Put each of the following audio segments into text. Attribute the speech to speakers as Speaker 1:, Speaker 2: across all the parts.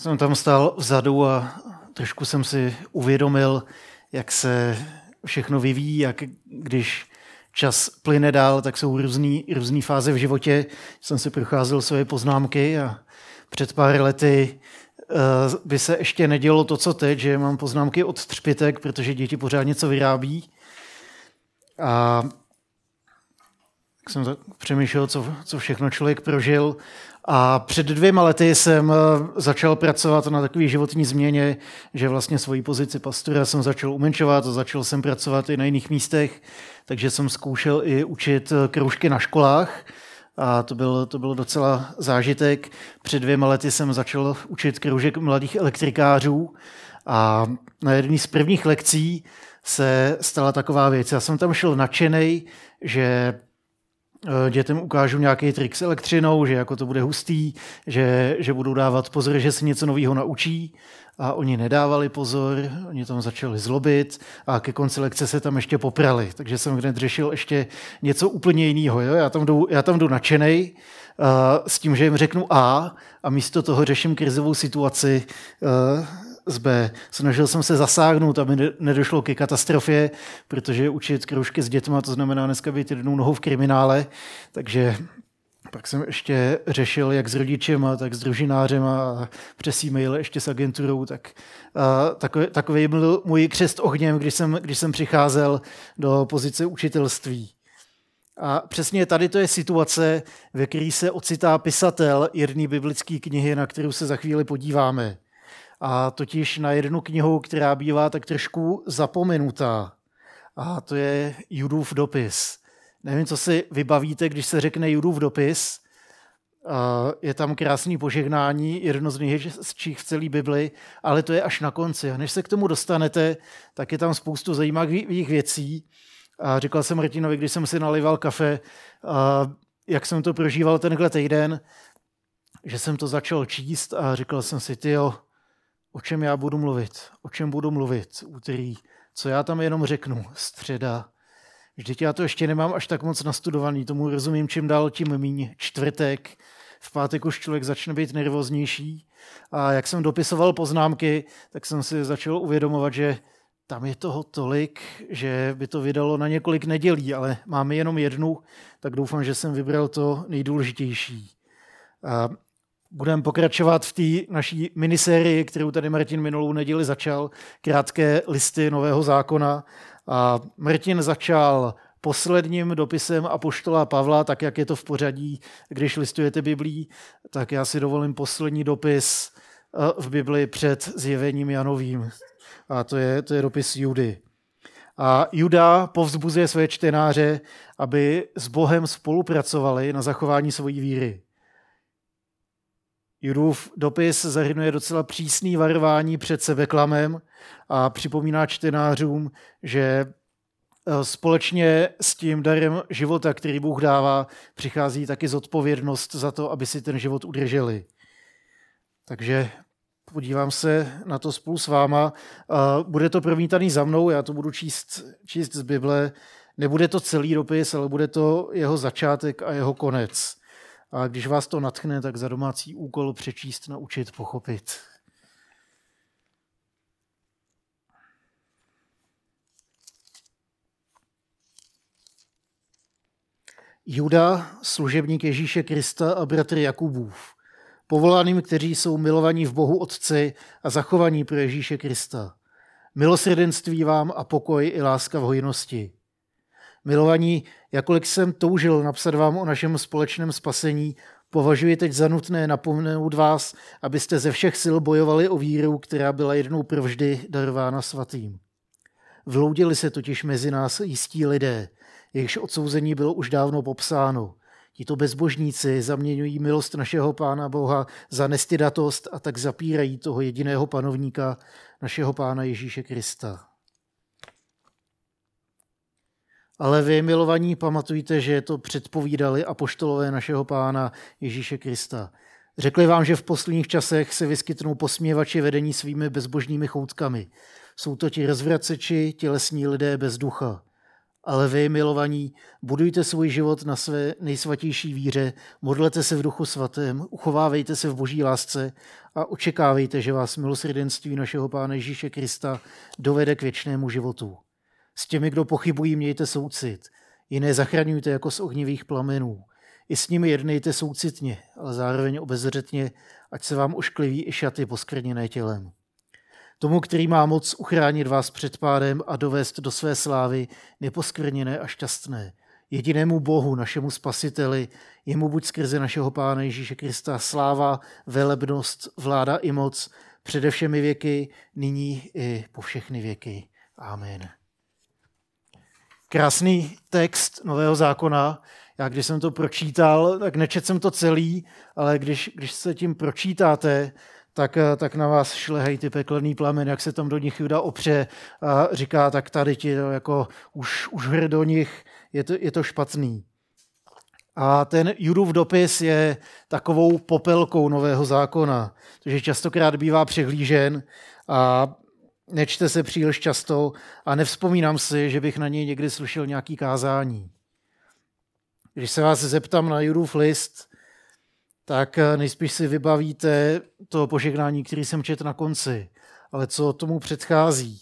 Speaker 1: Jsem tam stál vzadu a trošku jsem si uvědomil, jak se všechno vyvíjí, jak když čas plyne dál, tak jsou různý, různý fáze v životě. Jsem si procházel svoje poznámky a před pár lety uh, by se ještě nedělo to, co teď, že mám poznámky od třpitek, protože děti pořád něco vyrábí. A tak jsem přemýšlel, co, co všechno člověk prožil. A před dvěma lety jsem eh, začal pracovat na takové životní změně, že vlastně svoji pozici pastora jsem začal umenšovat a začal jsem pracovat i na jiných místech, takže jsem zkoušel i učit eh, kroužky na školách a to byl, to byl docela zážitek. Před dvěma lety jsem začal učit kroužek mladých elektrikářů a na jedné z prvních lekcí se stala taková věc. Já jsem tam šel nadšený, že dětem ukážu nějaký trik s elektřinou, že jako to bude hustý, že, že budou dávat pozor, že se něco nového naučí a oni nedávali pozor, oni tam začali zlobit a ke konci lekce se tam ještě poprali, takže jsem hned řešil ještě něco úplně jiného. Jo? Já, tam jdu, já tam jdu nadšenej uh, s tím, že jim řeknu A a místo toho řeším krizovou situaci uh, z B. Snažil jsem se zasáhnout, aby nedošlo ke katastrofě, protože učit kroužky s dětma, to znamená dneska být jednou nohou v kriminále, takže pak jsem ještě řešil jak s rodičem, tak s družinářem a přes e-mail ještě s agenturou. Tak, a takový, takový byl můj křest ohněm, když jsem, když jsem přicházel do pozice učitelství. A přesně tady to je situace, ve které se ocitá pisatel jedné biblické knihy, na kterou se za chvíli podíváme a totiž na jednu knihu, která bývá tak trošku zapomenutá. A to je Judův dopis. Nevím, co si vybavíte, když se řekne Judův dopis. Je tam krásný požehnání, jedno z nejhezčích v celé Bibli, ale to je až na konci. A než se k tomu dostanete, tak je tam spoustu zajímavých věcí. A říkal jsem Martinovi, když jsem si nalival kafe, jak jsem to prožíval tenhle týden, že jsem to začal číst a říkal jsem si, ty jo, o čem já budu mluvit, o čem budu mluvit úterý, co já tam jenom řeknu, středa. Vždyť já to ještě nemám až tak moc nastudovaný, tomu rozumím čím dál, tím míň čtvrtek. V pátek už člověk začne být nervóznější. A jak jsem dopisoval poznámky, tak jsem si začal uvědomovat, že tam je toho tolik, že by to vydalo na několik nedělí, ale máme jenom jednu, tak doufám, že jsem vybral to nejdůležitější. A Budeme pokračovat v té naší minisérii, kterou tady Martin minulou neděli začal, krátké listy Nového zákona. A Martin začal posledním dopisem Apoštola Pavla, tak jak je to v pořadí, když listujete Biblí, tak já si dovolím poslední dopis eh, v Bibli před zjevením Janovým. A to je, to je dopis Judy. A Juda povzbuzuje své čtenáře, aby s Bohem spolupracovali na zachování svojí víry. Judův dopis zahrnuje docela přísný varování před sebeklamem a připomíná čtenářům, že eh, společně s tím darem života, který Bůh dává, přichází taky zodpovědnost za to, aby si ten život udrželi. Takže podívám se na to spolu s váma. Bude to promítaný za mnou, já to budu číst, číst z Bible. Nebude to celý dopis, ale bude to jeho začátek a jeho konec. A když vás to natchne, tak za domácí úkol přečíst, naučit, pochopit. Juda, služebník Ježíše Krista a bratr Jakubův, povolaným, kteří jsou milovaní v Bohu Otci a zachovaní pro Ježíše Krista. Milosrdenství vám a pokoj i láska v hojnosti. Milovaní, jakolik jsem toužil napsat vám o našem společném spasení, považuji teď za nutné napomenout vás, abyste ze všech sil bojovali o víru, která byla jednou provždy darována svatým. Vloudili se totiž mezi nás jistí lidé, jejichž odsouzení bylo už dávno popsáno. Tito bezbožníci zaměňují milost našeho Pána Boha za nestydatost a tak zapírají toho jediného panovníka, našeho Pána Ježíše Krista. Ale vy, milovaní, pamatujte, že to předpovídali apoštolové našeho pána Ježíše Krista. Řekli vám, že v posledních časech se vyskytnou posměvači vedení svými bezbožnými choutkami. Jsou to ti rozvraceči, tělesní lidé bez ducha. Ale vy, milovaní, budujte svůj život na své nejsvatější víře, modlete se v duchu svatém, uchovávejte se v boží lásce a očekávejte, že vás milosrdenství našeho Pána Ježíše Krista dovede k věčnému životu. S těmi, kdo pochybují, mějte soucit. Jiné zachraňujte jako z ohnivých plamenů. I s nimi jednejte soucitně, ale zároveň obezřetně, ať se vám oškliví i šaty poskrněné tělem. Tomu, který má moc uchránit vás před pádem a dovést do své slávy neposkvrněné a šťastné. Jedinému Bohu, našemu spasiteli, jemu buď skrze našeho Pána Ježíše Krista sláva, velebnost, vláda i moc, přede všemi věky, nyní i po všechny věky. Amen. Krásný text Nového zákona. Já když jsem to pročítal, tak nečet jsem to celý, ale když, když se tím pročítáte, tak, tak na vás šlehají ty pekelný plamen, jak se tam do nich Juda opře a říká, tak tady ti jako už, už hr do nich, je to, je to špatný. A ten Judův dopis je takovou popelkou nového zákona, protože častokrát bývá přehlížen a nečte se příliš často a nevzpomínám si, že bych na něj někdy slyšel nějaký kázání. Když se vás zeptám na Judův list, tak nejspíš si vybavíte to požehnání, který jsem četl na konci, ale co tomu předchází.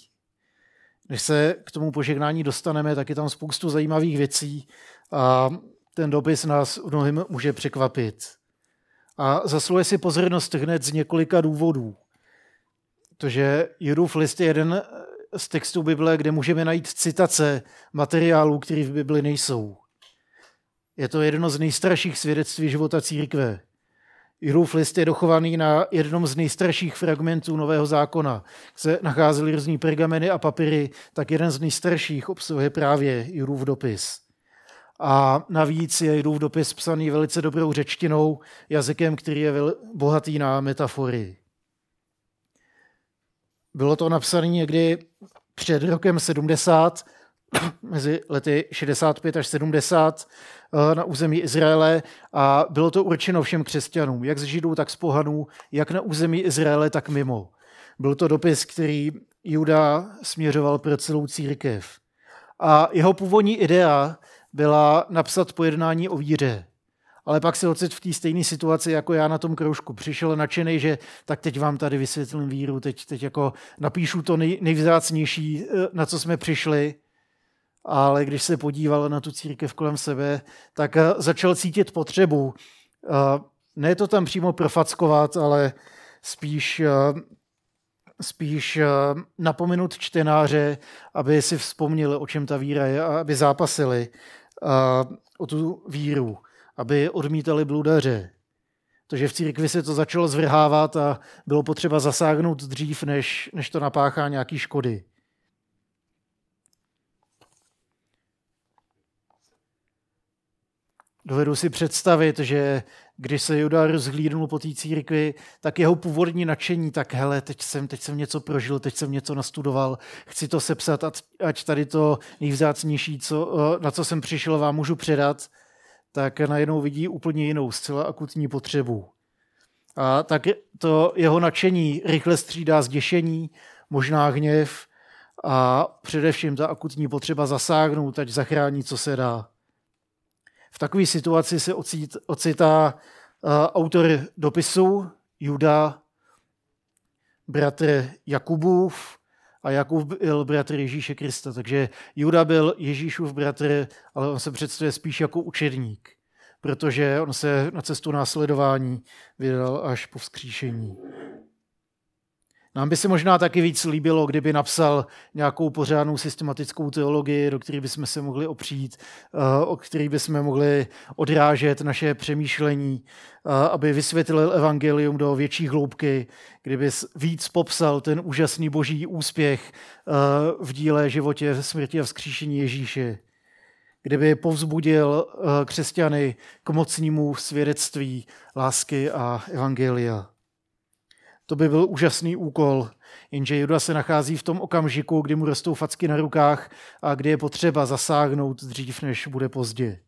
Speaker 1: Než se k tomu požehnání dostaneme, tak je tam spoustu zajímavých věcí a ten dopis nás mnohým může překvapit. A zasluje si pozornost hned z několika důvodů. Protože Judův list je jeden z textů Bible, kde můžeme najít citace materiálů, které v Bibli nejsou. Je to jedno z nejstarších svědectví života církve. Judův list je dochovaný na jednom z nejstarších fragmentů Nového zákona. Se nacházely různý pergameny a papíry, tak jeden z nejstarších obsahuje právě Judův dopis. A navíc je Judův dopis psaný velice dobrou řečtinou, jazykem, který je bohatý na metafory. Bylo to napsané někdy před rokem 70, mezi lety 65 až 70 eh, na území Izraele a bylo to určeno všem křesťanům, jak z Židů, tak z pohanů, jak na území Izraele, tak mimo. Byl to dopis, který Juda směřoval pro celou církev. A jeho původní idea byla napsat pojednání o víře. Ale pak se ocit v té stejné situaci jako já na tom kroužku. Přišel nadšený, že tak teď vám tady vysvětlím víru, teď, teď jako napíšu to nej, nejvzácnější, eh, na co jsme přišli. Ale když se podíval na tu církev kolem sebe, tak eh, začal cítit potřebu. Eh, ne to tam přímo profackovat, ale spíš spíš napomenout čtenáře, aby si vzpomněli, o čem ta víra je a aby zápasili o tu víru, aby odmítali bludaře. Takže v církvi se to začalo zvrhávat a bylo potřeba zasáhnout dřív, než, než to napáchá nějaký škody. Dovedu si představit, že když se Juda rozhlídnul po té církvi, tak jeho původní nadšení, tak hele, teď jsem, teď jsem něco prožil, teď jsem něco nastudoval, chci to sepsat, ať tady to nejvzácnější, co, eh, na co jsem přišel, vám můžu předat, tak najednou vidí úplně jinou, zcela akutní potřebu. A tak to jeho nadšení rychle střídá zděšení, možná hněv a především ta akutní potřeba zasáhnout, ať zachrání, co se dá. V takové situaci se ocitá uh, autor dopisu Juda, bratr Jakubův, a Jakub byl bratr Ježíše Krista. Takže Juda byl Ježíšův bratr, ale on se představuje spíš jako učedník, protože on se na cestu následování vydal až po vzkříšení. Nám by se možná taky víc líbilo, kdyby napsal nějakou pořádnou systematickou teologii, do které bychom se mohli opřít, eh, o které bychom mohli odrážet naše přemýšlení, eh, aby vysvětlil evangelium do větší hloubky, kdyby víc popsal ten úžasný boží úspěch eh, v díle životě, smrti a vzkříšení Ježíše kdyby povzbudil křesťany k mocnímu svědectví lásky a evangelia. To by byl úžasný úkol, jenže Juda se nachází v tom okamžiku, kdy mu rostou facky na rukách a kdy je potřeba zasáhnout dřív, než bude pozdě.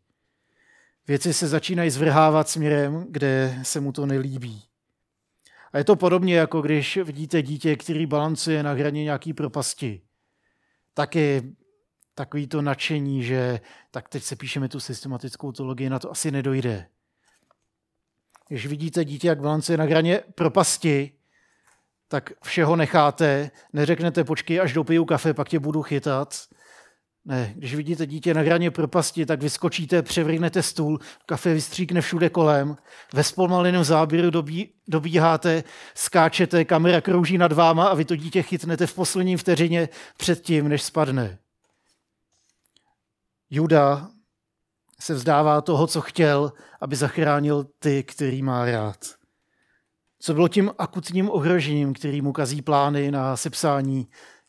Speaker 1: Věci se začínají zvrhávat směrem, kde se mu to nelíbí. A je to podobně, jako když vidíte dítě, který balancuje na hraně nějaký propasti. Taky takový to nadšení, že tak teď se píšeme tu systematickou teologii, na to asi nedojde. Když vidíte dítě, jak balancuje na hraně propasti, tak všeho necháte, neřeknete počkej, až dopiju kafe, pak tě budu chytat. Ne, když vidíte dítě na hraně propasti, tak vyskočíte, převrhnete stůl, kafe vystříkne všude kolem, ve zpomaleném záběru dobí, dobíháte, skáčete, kamera krouží nad váma a vy to dítě chytnete v posledním vteřině před tím, než spadne. Juda se vzdává toho, co chtěl, aby zachránil ty, který má rád. Co bylo tím akutním ohrožením, který mu kazí plány na sepsání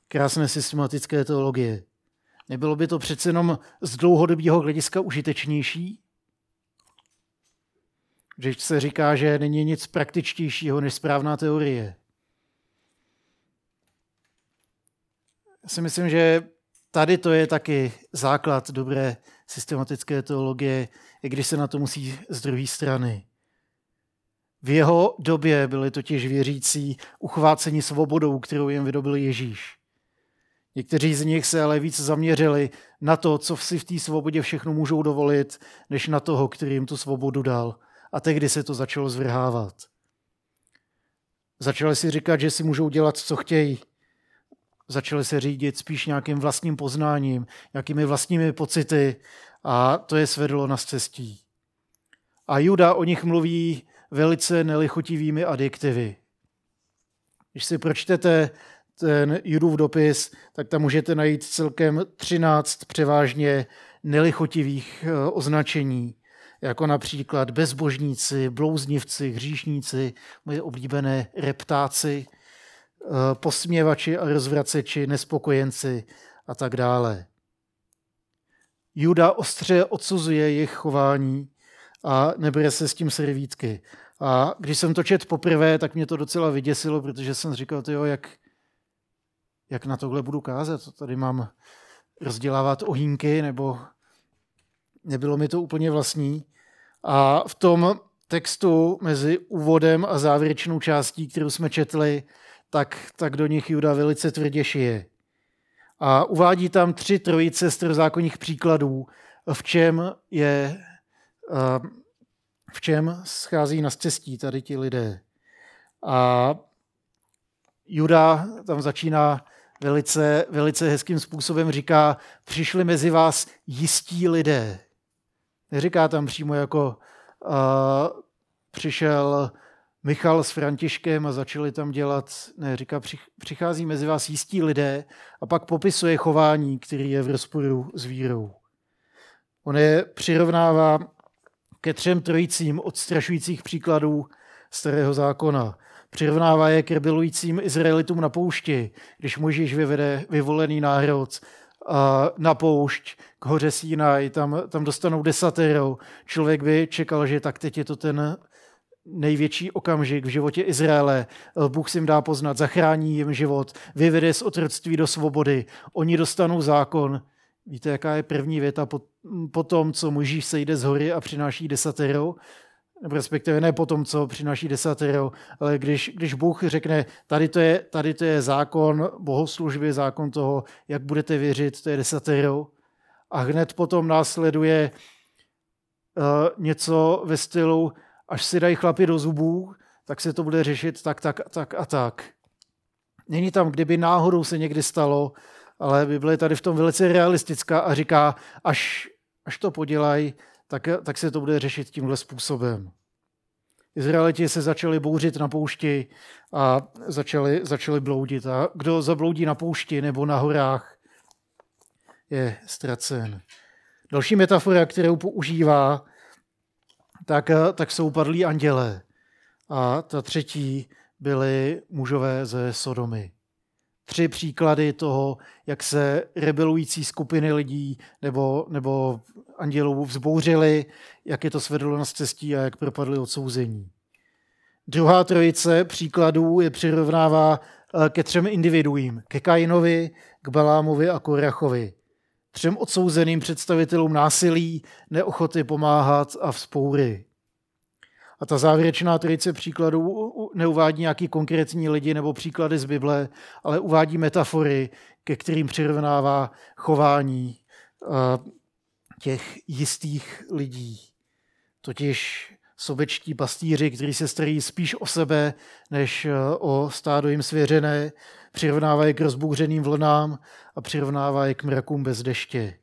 Speaker 1: krásné systematické teologie? Nebylo by to přece jenom z dlouhodobého hlediska užitečnější? Když se říká, že není nic praktičtějšího než správná teorie. Já si myslím, že tady to je taky základ dobré systematické teologie, i když se na to musí z druhé strany. V jeho době byli totiž věřící uchváceni svobodou, kterou jim vydobil Ježíš. Někteří z nich se ale víc zaměřili na to, co si v té svobodě všechno můžou dovolit, než na toho, který jim tu svobodu dal. A tehdy se to začalo zvrhávat. Začali si říkat, že si můžou dělat, co chtějí. Začali se řídit spíš nějakým vlastním poznáním, nějakými vlastními pocity a to je svedlo na cestí. A Juda o nich mluví velice nelichotivými adjektivy. Když si pročtete ten Judův dopis, tak tam můžete najít celkem 13 převážně nelichotivých eh, označení, jako například bezbožníci, blouznivci, hříšníci, moje oblíbené reptáci, eh, posměvači a rozvraceči, nespokojenci a tak dále. Juda ostře odsuzuje jejich chování a nebere se s tím servítky. A když jsem to čet poprvé, tak mě to docela vyděsilo, protože jsem říkal, tyjo, jak, jak na tohle budu kázat. Tady mám rozdělávat ohínky, nebo nebylo mi to úplně vlastní. A v tom textu mezi úvodem a závěrečnou částí, kterou jsme četli, tak, tak do nich Juda velice tvrdě šije. A uvádí tam tři trojice starozákonních příkladů, v čem je v čem schází na cestí tady ti lidé. A Juda tam začíná velice, velice hezkým způsobem, říká, přišli mezi vás jistí lidé. Neříká tam přímo jako uh, přišel Michal s Františkem a začali tam dělat, ne, říká, přichází mezi vás jistí lidé a pak popisuje chování, který je v rozporu s vírou. On je přirovnává ke třem trojicím odstrašujících příkladů starého zákona. Přirovnává je k rebelujícím Izraelitům na poušti, když Mojžíš vyvede vyvolený národ na poušť k hoře Sinai, tam, tam dostanou desatero. Člověk by čekal, že tak teď je to ten největší okamžik v životě Izraele. Bůh si jim dá poznat, zachrání jim život, vyvede z otroctví do svobody. Oni dostanou zákon, Víte, jaká je první věta po, po tom, co Možíš sejde z hory a přináší desatero? Nebo respektive ne po tom, co přináší desatero, ale když, když Bůh řekne, tady to, je, tady to je zákon bohoslužby, zákon toho, jak budete věřit, to je desatero. A hned potom následuje uh, něco ve stylu, až si dají chlapi do zubů, tak se to bude řešit tak, tak, tak a tak. Není tam, kdyby náhodou se někdy stalo, ale Bible je tady v tom velice realistická a říká, až, až to podělají, tak, tak se to bude řešit tímhle způsobem. Izraeliti se začali bouřit na poušti a začali, začali bloudit. A kdo zabloudí na poušti nebo na horách, je ztracen. Další metafora, kterou používá, tak, tak jsou padlí anděle. A ta třetí byly mužové ze Sodomy tři příklady toho, jak se rebelující skupiny lidí nebo, nebo andělů vzbouřili, jak je to svedlo na cestí a jak propadli odsouzení. Druhá trojice příkladů je přirovnává eh, ke třem individuím, ke Kainovi, k Balámovi a Korachovi. Třem odsouzeným představitelům násilí, neochoty pomáhat a vzpoury. A ta závěrečná trojice příkladů neuvádí nějaký konkrétní lidi nebo příklady z Bible, ale uvádí metafory, ke kterým přirovnává chování těch jistých lidí. Totiž sobečtí pastýři, kteří se starají spíš o sebe, než o stádo jim svěřené, přirovnávají k rozbouřeným vlnám a přirovnávají k mrakům bez deště.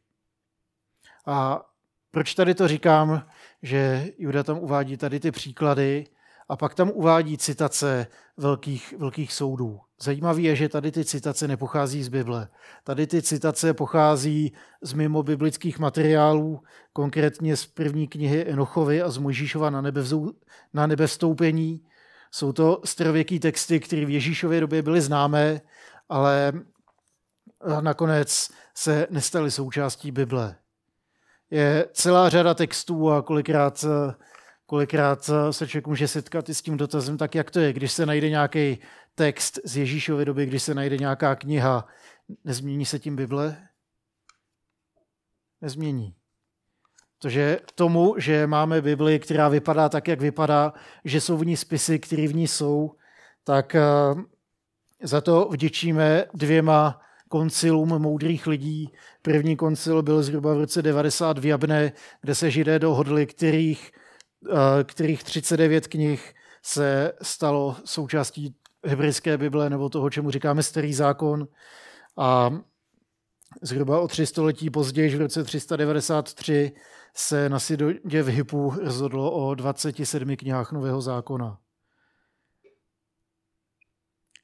Speaker 1: A proč tady to říkám, že Juda tam uvádí tady ty příklady a pak tam uvádí citace velkých, velkých soudů. Zajímavé je, že tady ty citace nepochází z Bible. Tady ty citace pochází z mimo biblických materiálů, konkrétně z první knihy Enochovy a z Mojžíšova na nebe, vzou, na nebe vstoupení. Jsou to starověké texty, které v Ježíšově době byly známé, ale nakonec se nestaly součástí Bible je celá řada textů a kolikrát, kolikrát se člověk může setkat i s tím dotazem, tak jak to je, když se najde nějaký text z Ježíšovy doby, když se najde nějaká kniha, nezmění se tím Bible? Nezmění. Protože tomu, že máme Bibli, která vypadá tak, jak vypadá, že jsou v ní spisy, které v ní jsou, tak eh, za to vděčíme dvěma koncilům moudrých lidí. První koncil byl zhruba v roce 90 v Jabne, kde se židé dohodli, kterých, eh, kterých 39 knih se stalo součástí hebrejské Bible nebo toho, čemu říkáme starý zákon. A zhruba o tři století později, v roce 393, se na Sidodě v Hypu rozhodlo o 27 knihách Nového zákona.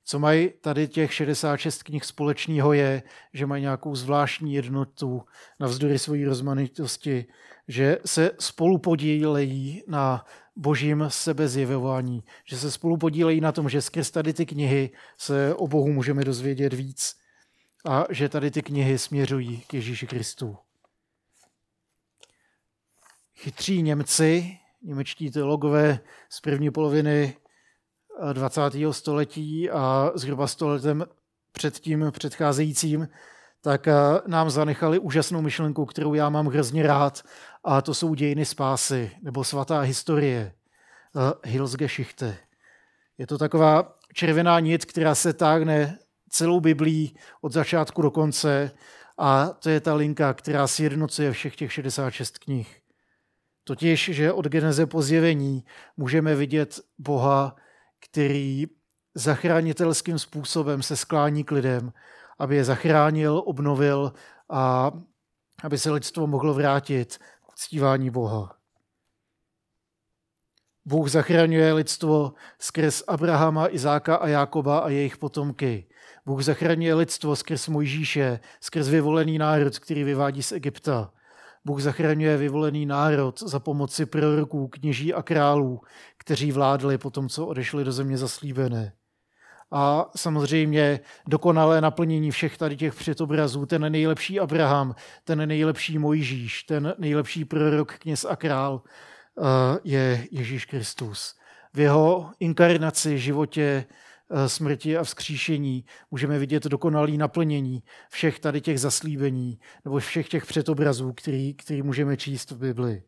Speaker 1: Co mají tady těch 66 knih společného je, že mají nějakou zvláštní jednotu navzdory své rozmanitosti, že se spolu podílejí na božím sebezjevování, že se spolu podílejí na tom, že skrz tady ty knihy se o Bohu můžeme dozvědět víc a že tady ty knihy směřují k Ježíši Kristu. Chytří Němci, němečtí teologové z první poloviny 20. století a zhruba stoletem před tím předcházejícím, tak eh, nám zanechali úžasnou myšlenku, kterou já mám hrozně rád, a to jsou dějiny spásy, nebo svatá historie, eh, Hilsgeschichte. Je to taková červená nit, která se táhne celou Biblí od začátku do konce a to je ta linka, která sjednocuje všech těch 66 knih. Totiž, že od geneze po zjevení můžeme vidět Boha který zachránitelským způsobem se sklání k lidem, aby je zachránil, obnovil a aby se lidstvo mohlo vrátit k uctívání Boha. Bůh zachraňuje lidstvo skrz Abrahama, Izáka a Jákoba a jejich potomky. Bůh zachraňuje lidstvo skrz Mojžíše, skrz vyvolený národ, který vyvádí z Egypta. Bůh zachraňuje vyvolený národ za pomoci proroků, kněží a králů, kteří vládli po tom, co odešli do země zaslíbené. A samozřejmě dokonalé naplnění všech tady těch předobrazů, ten nejlepší Abraham, ten nejlepší Mojžíš, ten nejlepší prorok, kněz a král eh, je Ježíš Kristus. V jeho inkarnaci, životě, smrti a vzkříšení můžeme vidět dokonalý naplnění všech tady těch zaslíbení nebo všech těch předobrazů, který, který můžeme číst v Bibli.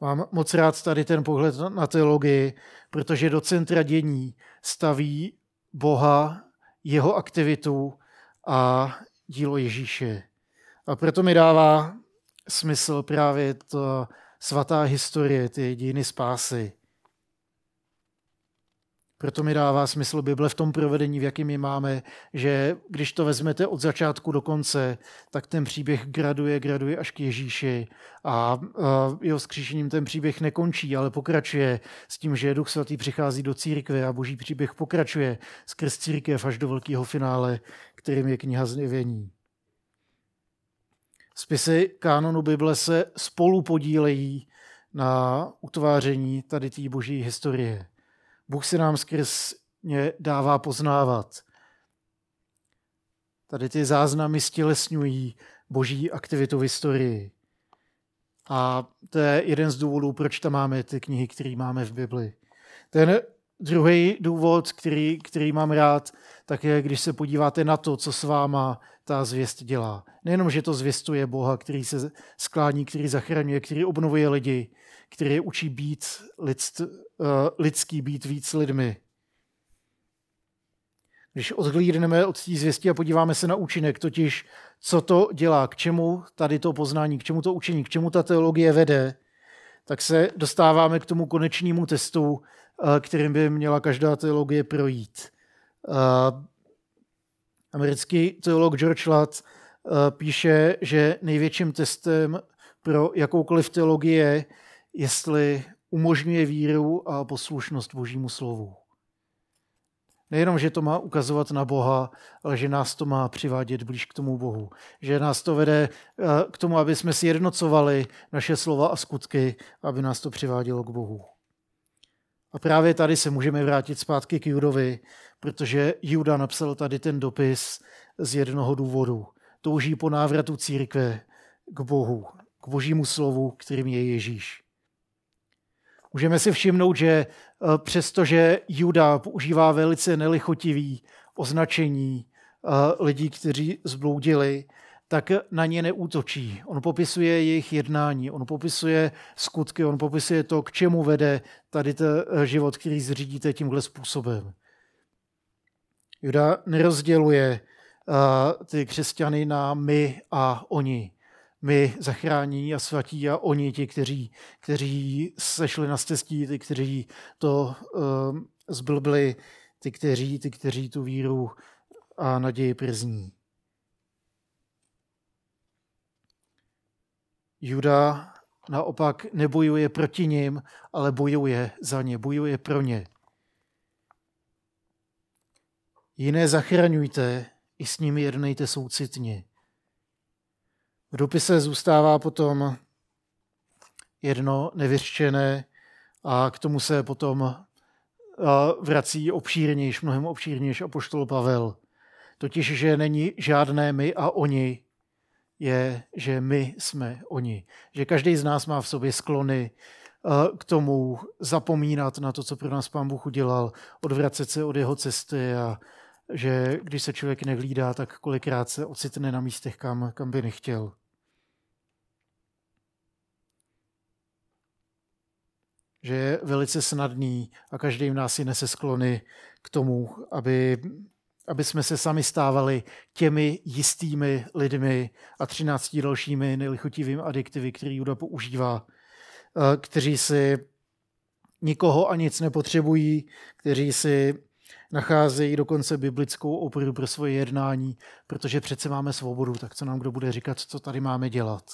Speaker 1: Mám moc rád tady ten pohled na teologii, protože do centra dění staví Boha, jeho aktivitu a dílo Ježíše. A proto mi dává smysl právě ta svatá historie, ty dějiny spásy. Proto mi dává smysl Bible v tom provedení, v jakém ji máme, že když to vezmete od začátku do konce, tak ten příběh graduje, graduje až k Ježíši a jeho skříšením ten příběh nekončí, ale pokračuje s tím, že Duch Svatý přichází do církve a boží příběh pokračuje skrz církev až do velkého finále, kterým je kniha znevění. Spisy kánonu Bible se spolu podílejí na utváření tady té boží historie. Bůh si nám skrz ně dává poznávat. Tady ty záznamy stělesňují boží aktivitu v historii. A to je jeden z důvodů, proč tam máme ty knihy, které máme v Bibli. Ten druhý důvod, který, který mám rád, tak je, když se podíváte na to, co s váma ta zvěst dělá. Nejenom, že to zvěstuje Boha, který se sklání, který zachraňuje, který obnovuje lidi, který učí být lidst, uh, lidský, být víc lidmi. Když odhlídneme od té zvěsti a podíváme se na účinek, totiž co to dělá, k čemu tady to poznání, k čemu to učení, k čemu ta teologie vede, tak se dostáváme k tomu konečnému testu, eh, kterým by měla každá teologie projít. Eh, americký teolog George eh, píše, že největším testem pro jakoukoliv teologii je, jestli umožňuje víru a poslušnost Božímu slovu. Nejenom, že to má ukazovat na Boha, ale že nás to má přivádět blíž k tomu Bohu. Že nás to vede eh, k tomu, aby jsme si jednocovali naše slova a skutky, aby nás to přivádělo k Bohu. A právě tady se můžeme vrátit zpátky k Judovi, protože Juda napsal tady ten dopis z jednoho důvodu. Touží po návratu církve k Bohu, k božímu slovu, kterým je Ježíš. Můžeme si všimnout, že eh, přestože Juda používá velice nelichotivý označení eh, lidí, kteří zbloudili, tak na ně neútočí. On popisuje jejich jednání, on popisuje skutky, on popisuje to, k čemu vede tady ten eh, život, který zřídíte tímhle způsobem. Juda nerozděluje ty křesťany na my a oni my zachrání a svatí a oni, ti, kteří, kteří sešli na cestí, ty, kteří to uh, zblbli, ty kteří, ty, kteří tu víru a naději przní. Juda naopak nebojuje proti ním, ale bojuje za ně, bojuje pro ně. Jiné zachraňujte, i s nimi jednejte soucitně. V dopise zůstává potom jedno nevyřčené a k tomu se potom vrací obšírnějš, mnohem obšírnějš apoštol Pavel. Totiž, že není žádné my a oni, je, že my jsme oni. Že každý z nás má v sobě sklony k tomu zapomínat na to, co pro nás pán Bůh udělal, odvracet se od jeho cesty a že když se člověk nehlídá, tak kolikrát se ocitne na místech, kam, kam by nechtěl. Že je velice snadný a každý v nás si nese sklony k tomu, aby, aby jsme se sami stávali těmi jistými lidmi a třinácti dalšími nelichotivými adiktivy, který Juda používá, eh, kteří si nikoho a nic nepotřebují, kteří si nacházejí dokonce biblickou oporu pro svoje jednání, protože přece máme svobodu, tak co nám kdo bude říkat, co tady máme dělat.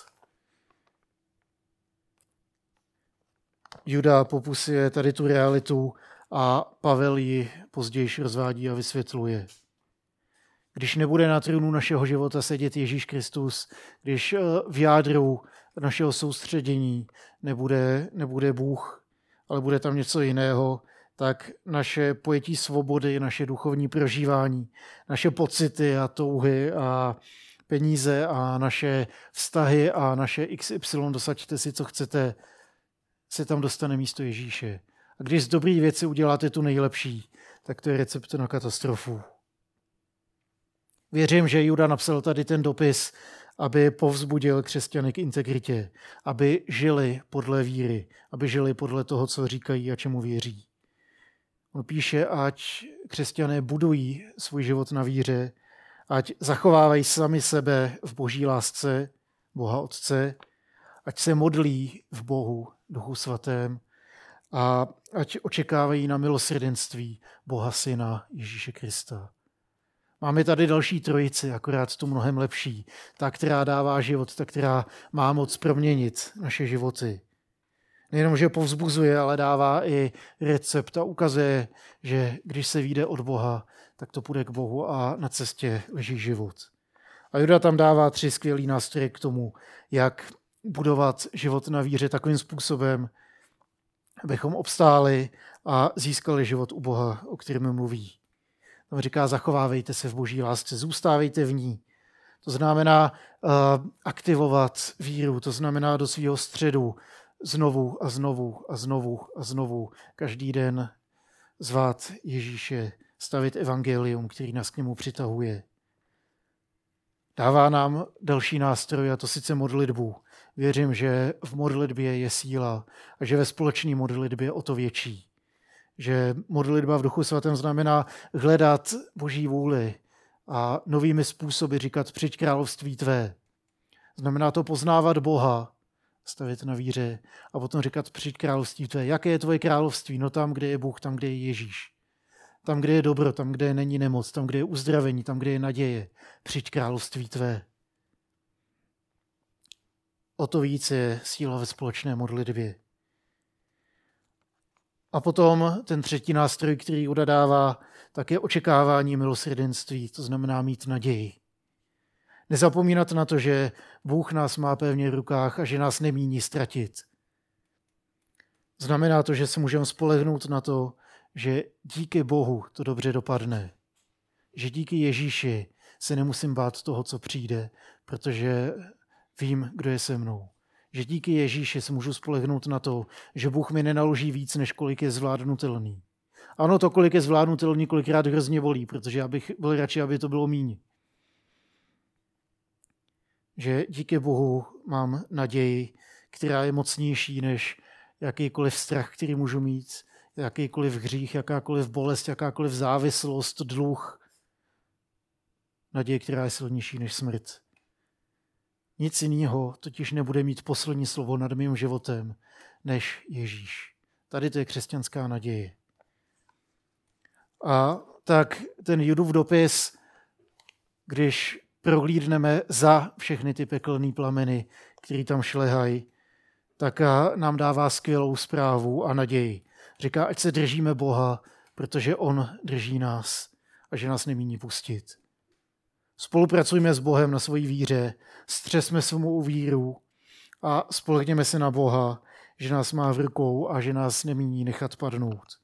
Speaker 1: Juda popusuje tady tu realitu a Pavel ji později rozvádí a vysvětluje. Když nebude na trůnu našeho života sedět Ježíš Kristus, když eh, v jádru našeho soustředění nebude, nebude Bůh, ale bude tam něco jiného, tak naše pojetí svobody, naše duchovní prožívání, naše pocity a touhy a peníze a naše vztahy a naše XY, dosaďte si, co chcete, se tam dostane místo Ježíše. A když z dobrý věci uděláte tu nejlepší, tak to je recept na katastrofu. Věřím, že Juda napsal tady ten dopis, aby povzbudil křesťany k integritě, aby žili podle víry, aby žili podle toho, co říkají a čemu věří. On píše, ať křesťané budují svůj život na víře, ať zachovávají sami sebe v boží lásce, Boha Otce, ať se modlí v Bohu Duchu Svatém a ať očekávají na milosrdenství Boha Syna Ježíše Krista. Máme tady další trojici, akorát tu mnohem lepší. Ta, která dává život, ta, která má moc proměnit naše životy. Nejenom, že povzbuzuje, ale dává i recept a ukazuje, že když se vyjde od Boha, tak to půjde k Bohu a na cestě leží život. A Juda tam dává tři skvělý nástroje k tomu, jak budovat život na víře takovým způsobem, abychom obstáli a získali život u Boha, o kterém mluví. Tam říká, zachovávejte se v boží lásce, zůstávejte v ní. To znamená uh, aktivovat víru, to znamená do svého středu znovu a znovu a znovu a znovu každý den zvát Ježíše, stavit evangelium, který nás k němu přitahuje. Dává nám další nástroj, a to sice modlitbu. Věřím, že v modlitbě je síla a že ve společné modlitbě o to větší. Že modlitba v duchu svatém znamená hledat boží vůli a novými způsoby říkat přijď království tvé. Znamená to poznávat Boha, stavit na víře a potom říkat přijď království tvé. Jaké je tvoje království? No tam, kde je Bůh, tam, kde je Ježíš. Tam, kde je dobro, tam, kde není nemoc, tam, kde je uzdravení, tam, kde je naděje. Přijď království tvé. O to víc je síla ve společné modlitbě. A potom ten třetí nástroj, který udadává, tak je očekávání milosrdenství, to znamená mít naději. Nezapomínat na to, že Bůh nás má pevně v rukách a že nás nemíní ztratit. Znamená to, že se můžeme spolehnout na to, že díky Bohu to dobře dopadne. Že díky Ježíši se nemusím bát toho, co přijde, protože vím, kdo je se mnou. Že díky Ježíši se můžu spolehnout na to, že Bůh mi nenaloží víc, než kolik je zvládnutelný. Ano, to, kolik je zvládnutelný, kolikrát hrozně volí, protože já bych byl radši, aby to bylo míň. Že díky Bohu mám naději, která je mocnější než jakýkoliv strach, který můžu mít, jakýkoliv hřích, jakákoliv bolest, jakákoliv závislost, dluh. Naděje, která je silnější než smrt. Nic jiného totiž nebude mít poslední slovo nad mým životem než Ježíš. Tady to je křesťanská naděje. A tak ten Judův dopis, když prohlídneme za všechny ty pekelné plameny, které tam šlehají, tak nám dává skvělou zprávu a naději. Říká, ať se držíme Boha, protože On drží nás a že nás nemíní pustit. Spolupracujme s Bohem na svojí víře, střesme svou víru a spolehněme se na Boha, že nás má v rukou a že nás nemíní nechat padnout.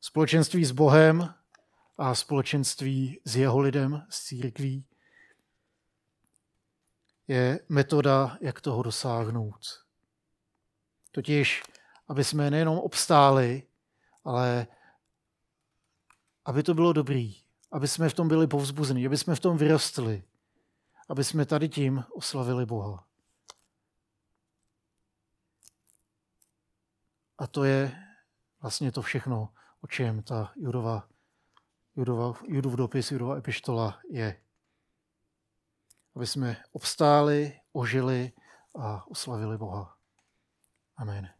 Speaker 1: Společenství s Bohem a společenství s jeho lidem, s církví, je metoda, jak toho dosáhnout. Totiž aby jsme nejenom obstáli, ale aby to bylo dobrý, aby jsme v tom byli povzbuzení, aby jsme v tom vyrostli, aby jsme tady tím oslavili Boha. A to je vlastně to všechno, o čem ta Judova, Judova, Judův dopis, Judova epištola je. Aby jsme obstáli, ožili a oslavili Boha. Amen.